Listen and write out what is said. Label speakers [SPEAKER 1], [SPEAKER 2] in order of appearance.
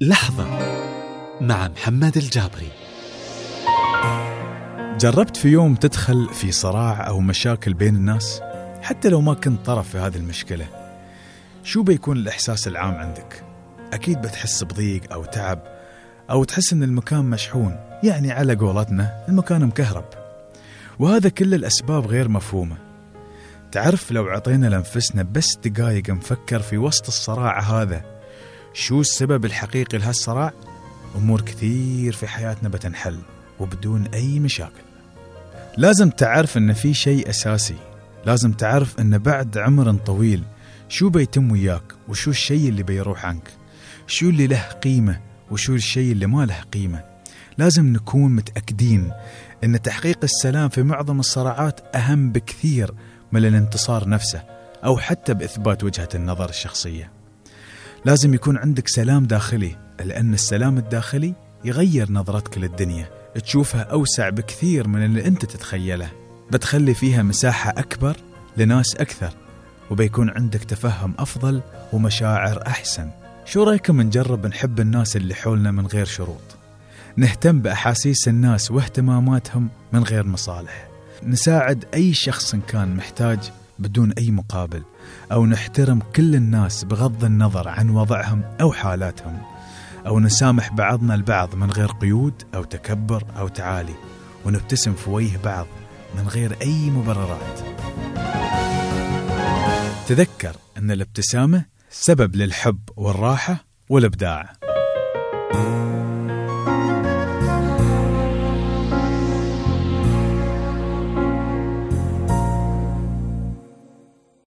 [SPEAKER 1] لحظة مع محمد الجابري.
[SPEAKER 2] جربت في يوم تدخل في صراع أو مشاكل بين الناس؟ حتى لو ما كنت طرف في هذه المشكلة شو بيكون الإحساس العام عندك؟ أكيد بتحس بضيق أو تعب أو تحس أن المكان مشحون يعني على قولتنا المكان مكهرب. وهذا كل الأسباب غير مفهومة. تعرف لو عطينا لنفسنا بس دقايق نفكر في وسط الصراع هذا شو السبب الحقيقي لهالصراع؟ أمور كثير في حياتنا بتنحل وبدون أي مشاكل. لازم تعرف أن في شيء أساسي. لازم تعرف أن بعد عمر طويل شو بيتم وياك وشو الشيء اللي بيروح عنك. شو اللي له قيمة وشو الشيء اللي ما له قيمة. لازم نكون متأكدين أن تحقيق السلام في معظم الصراعات أهم بكثير من الانتصار نفسه أو حتى بإثبات وجهة النظر الشخصية. لازم يكون عندك سلام داخلي لأن السلام الداخلي يغير نظرتك للدنيا. تشوفها أوسع بكثير من اللي أنت تتخيله. بتخلي فيها مساحة أكبر لناس أكثر وبيكون عندك تفهم أفضل ومشاعر أحسن. شو رأيكم نجرب نحب الناس اللي حولنا من غير شروط؟ نهتم بأحاسيس الناس واهتماماتهم من غير مصالح. نساعد أي شخص كان محتاج بدون أي مقابل أو نحترم كل الناس بغض النظر عن وضعهم أو حالاتهم أو نسامح بعضنا البعض من غير قيود أو تكبر أو تعالي ونبتسم في وجه بعض من غير أي مبررات. تذكر أن الابتسامة سبب للحب والراحة والإبداع.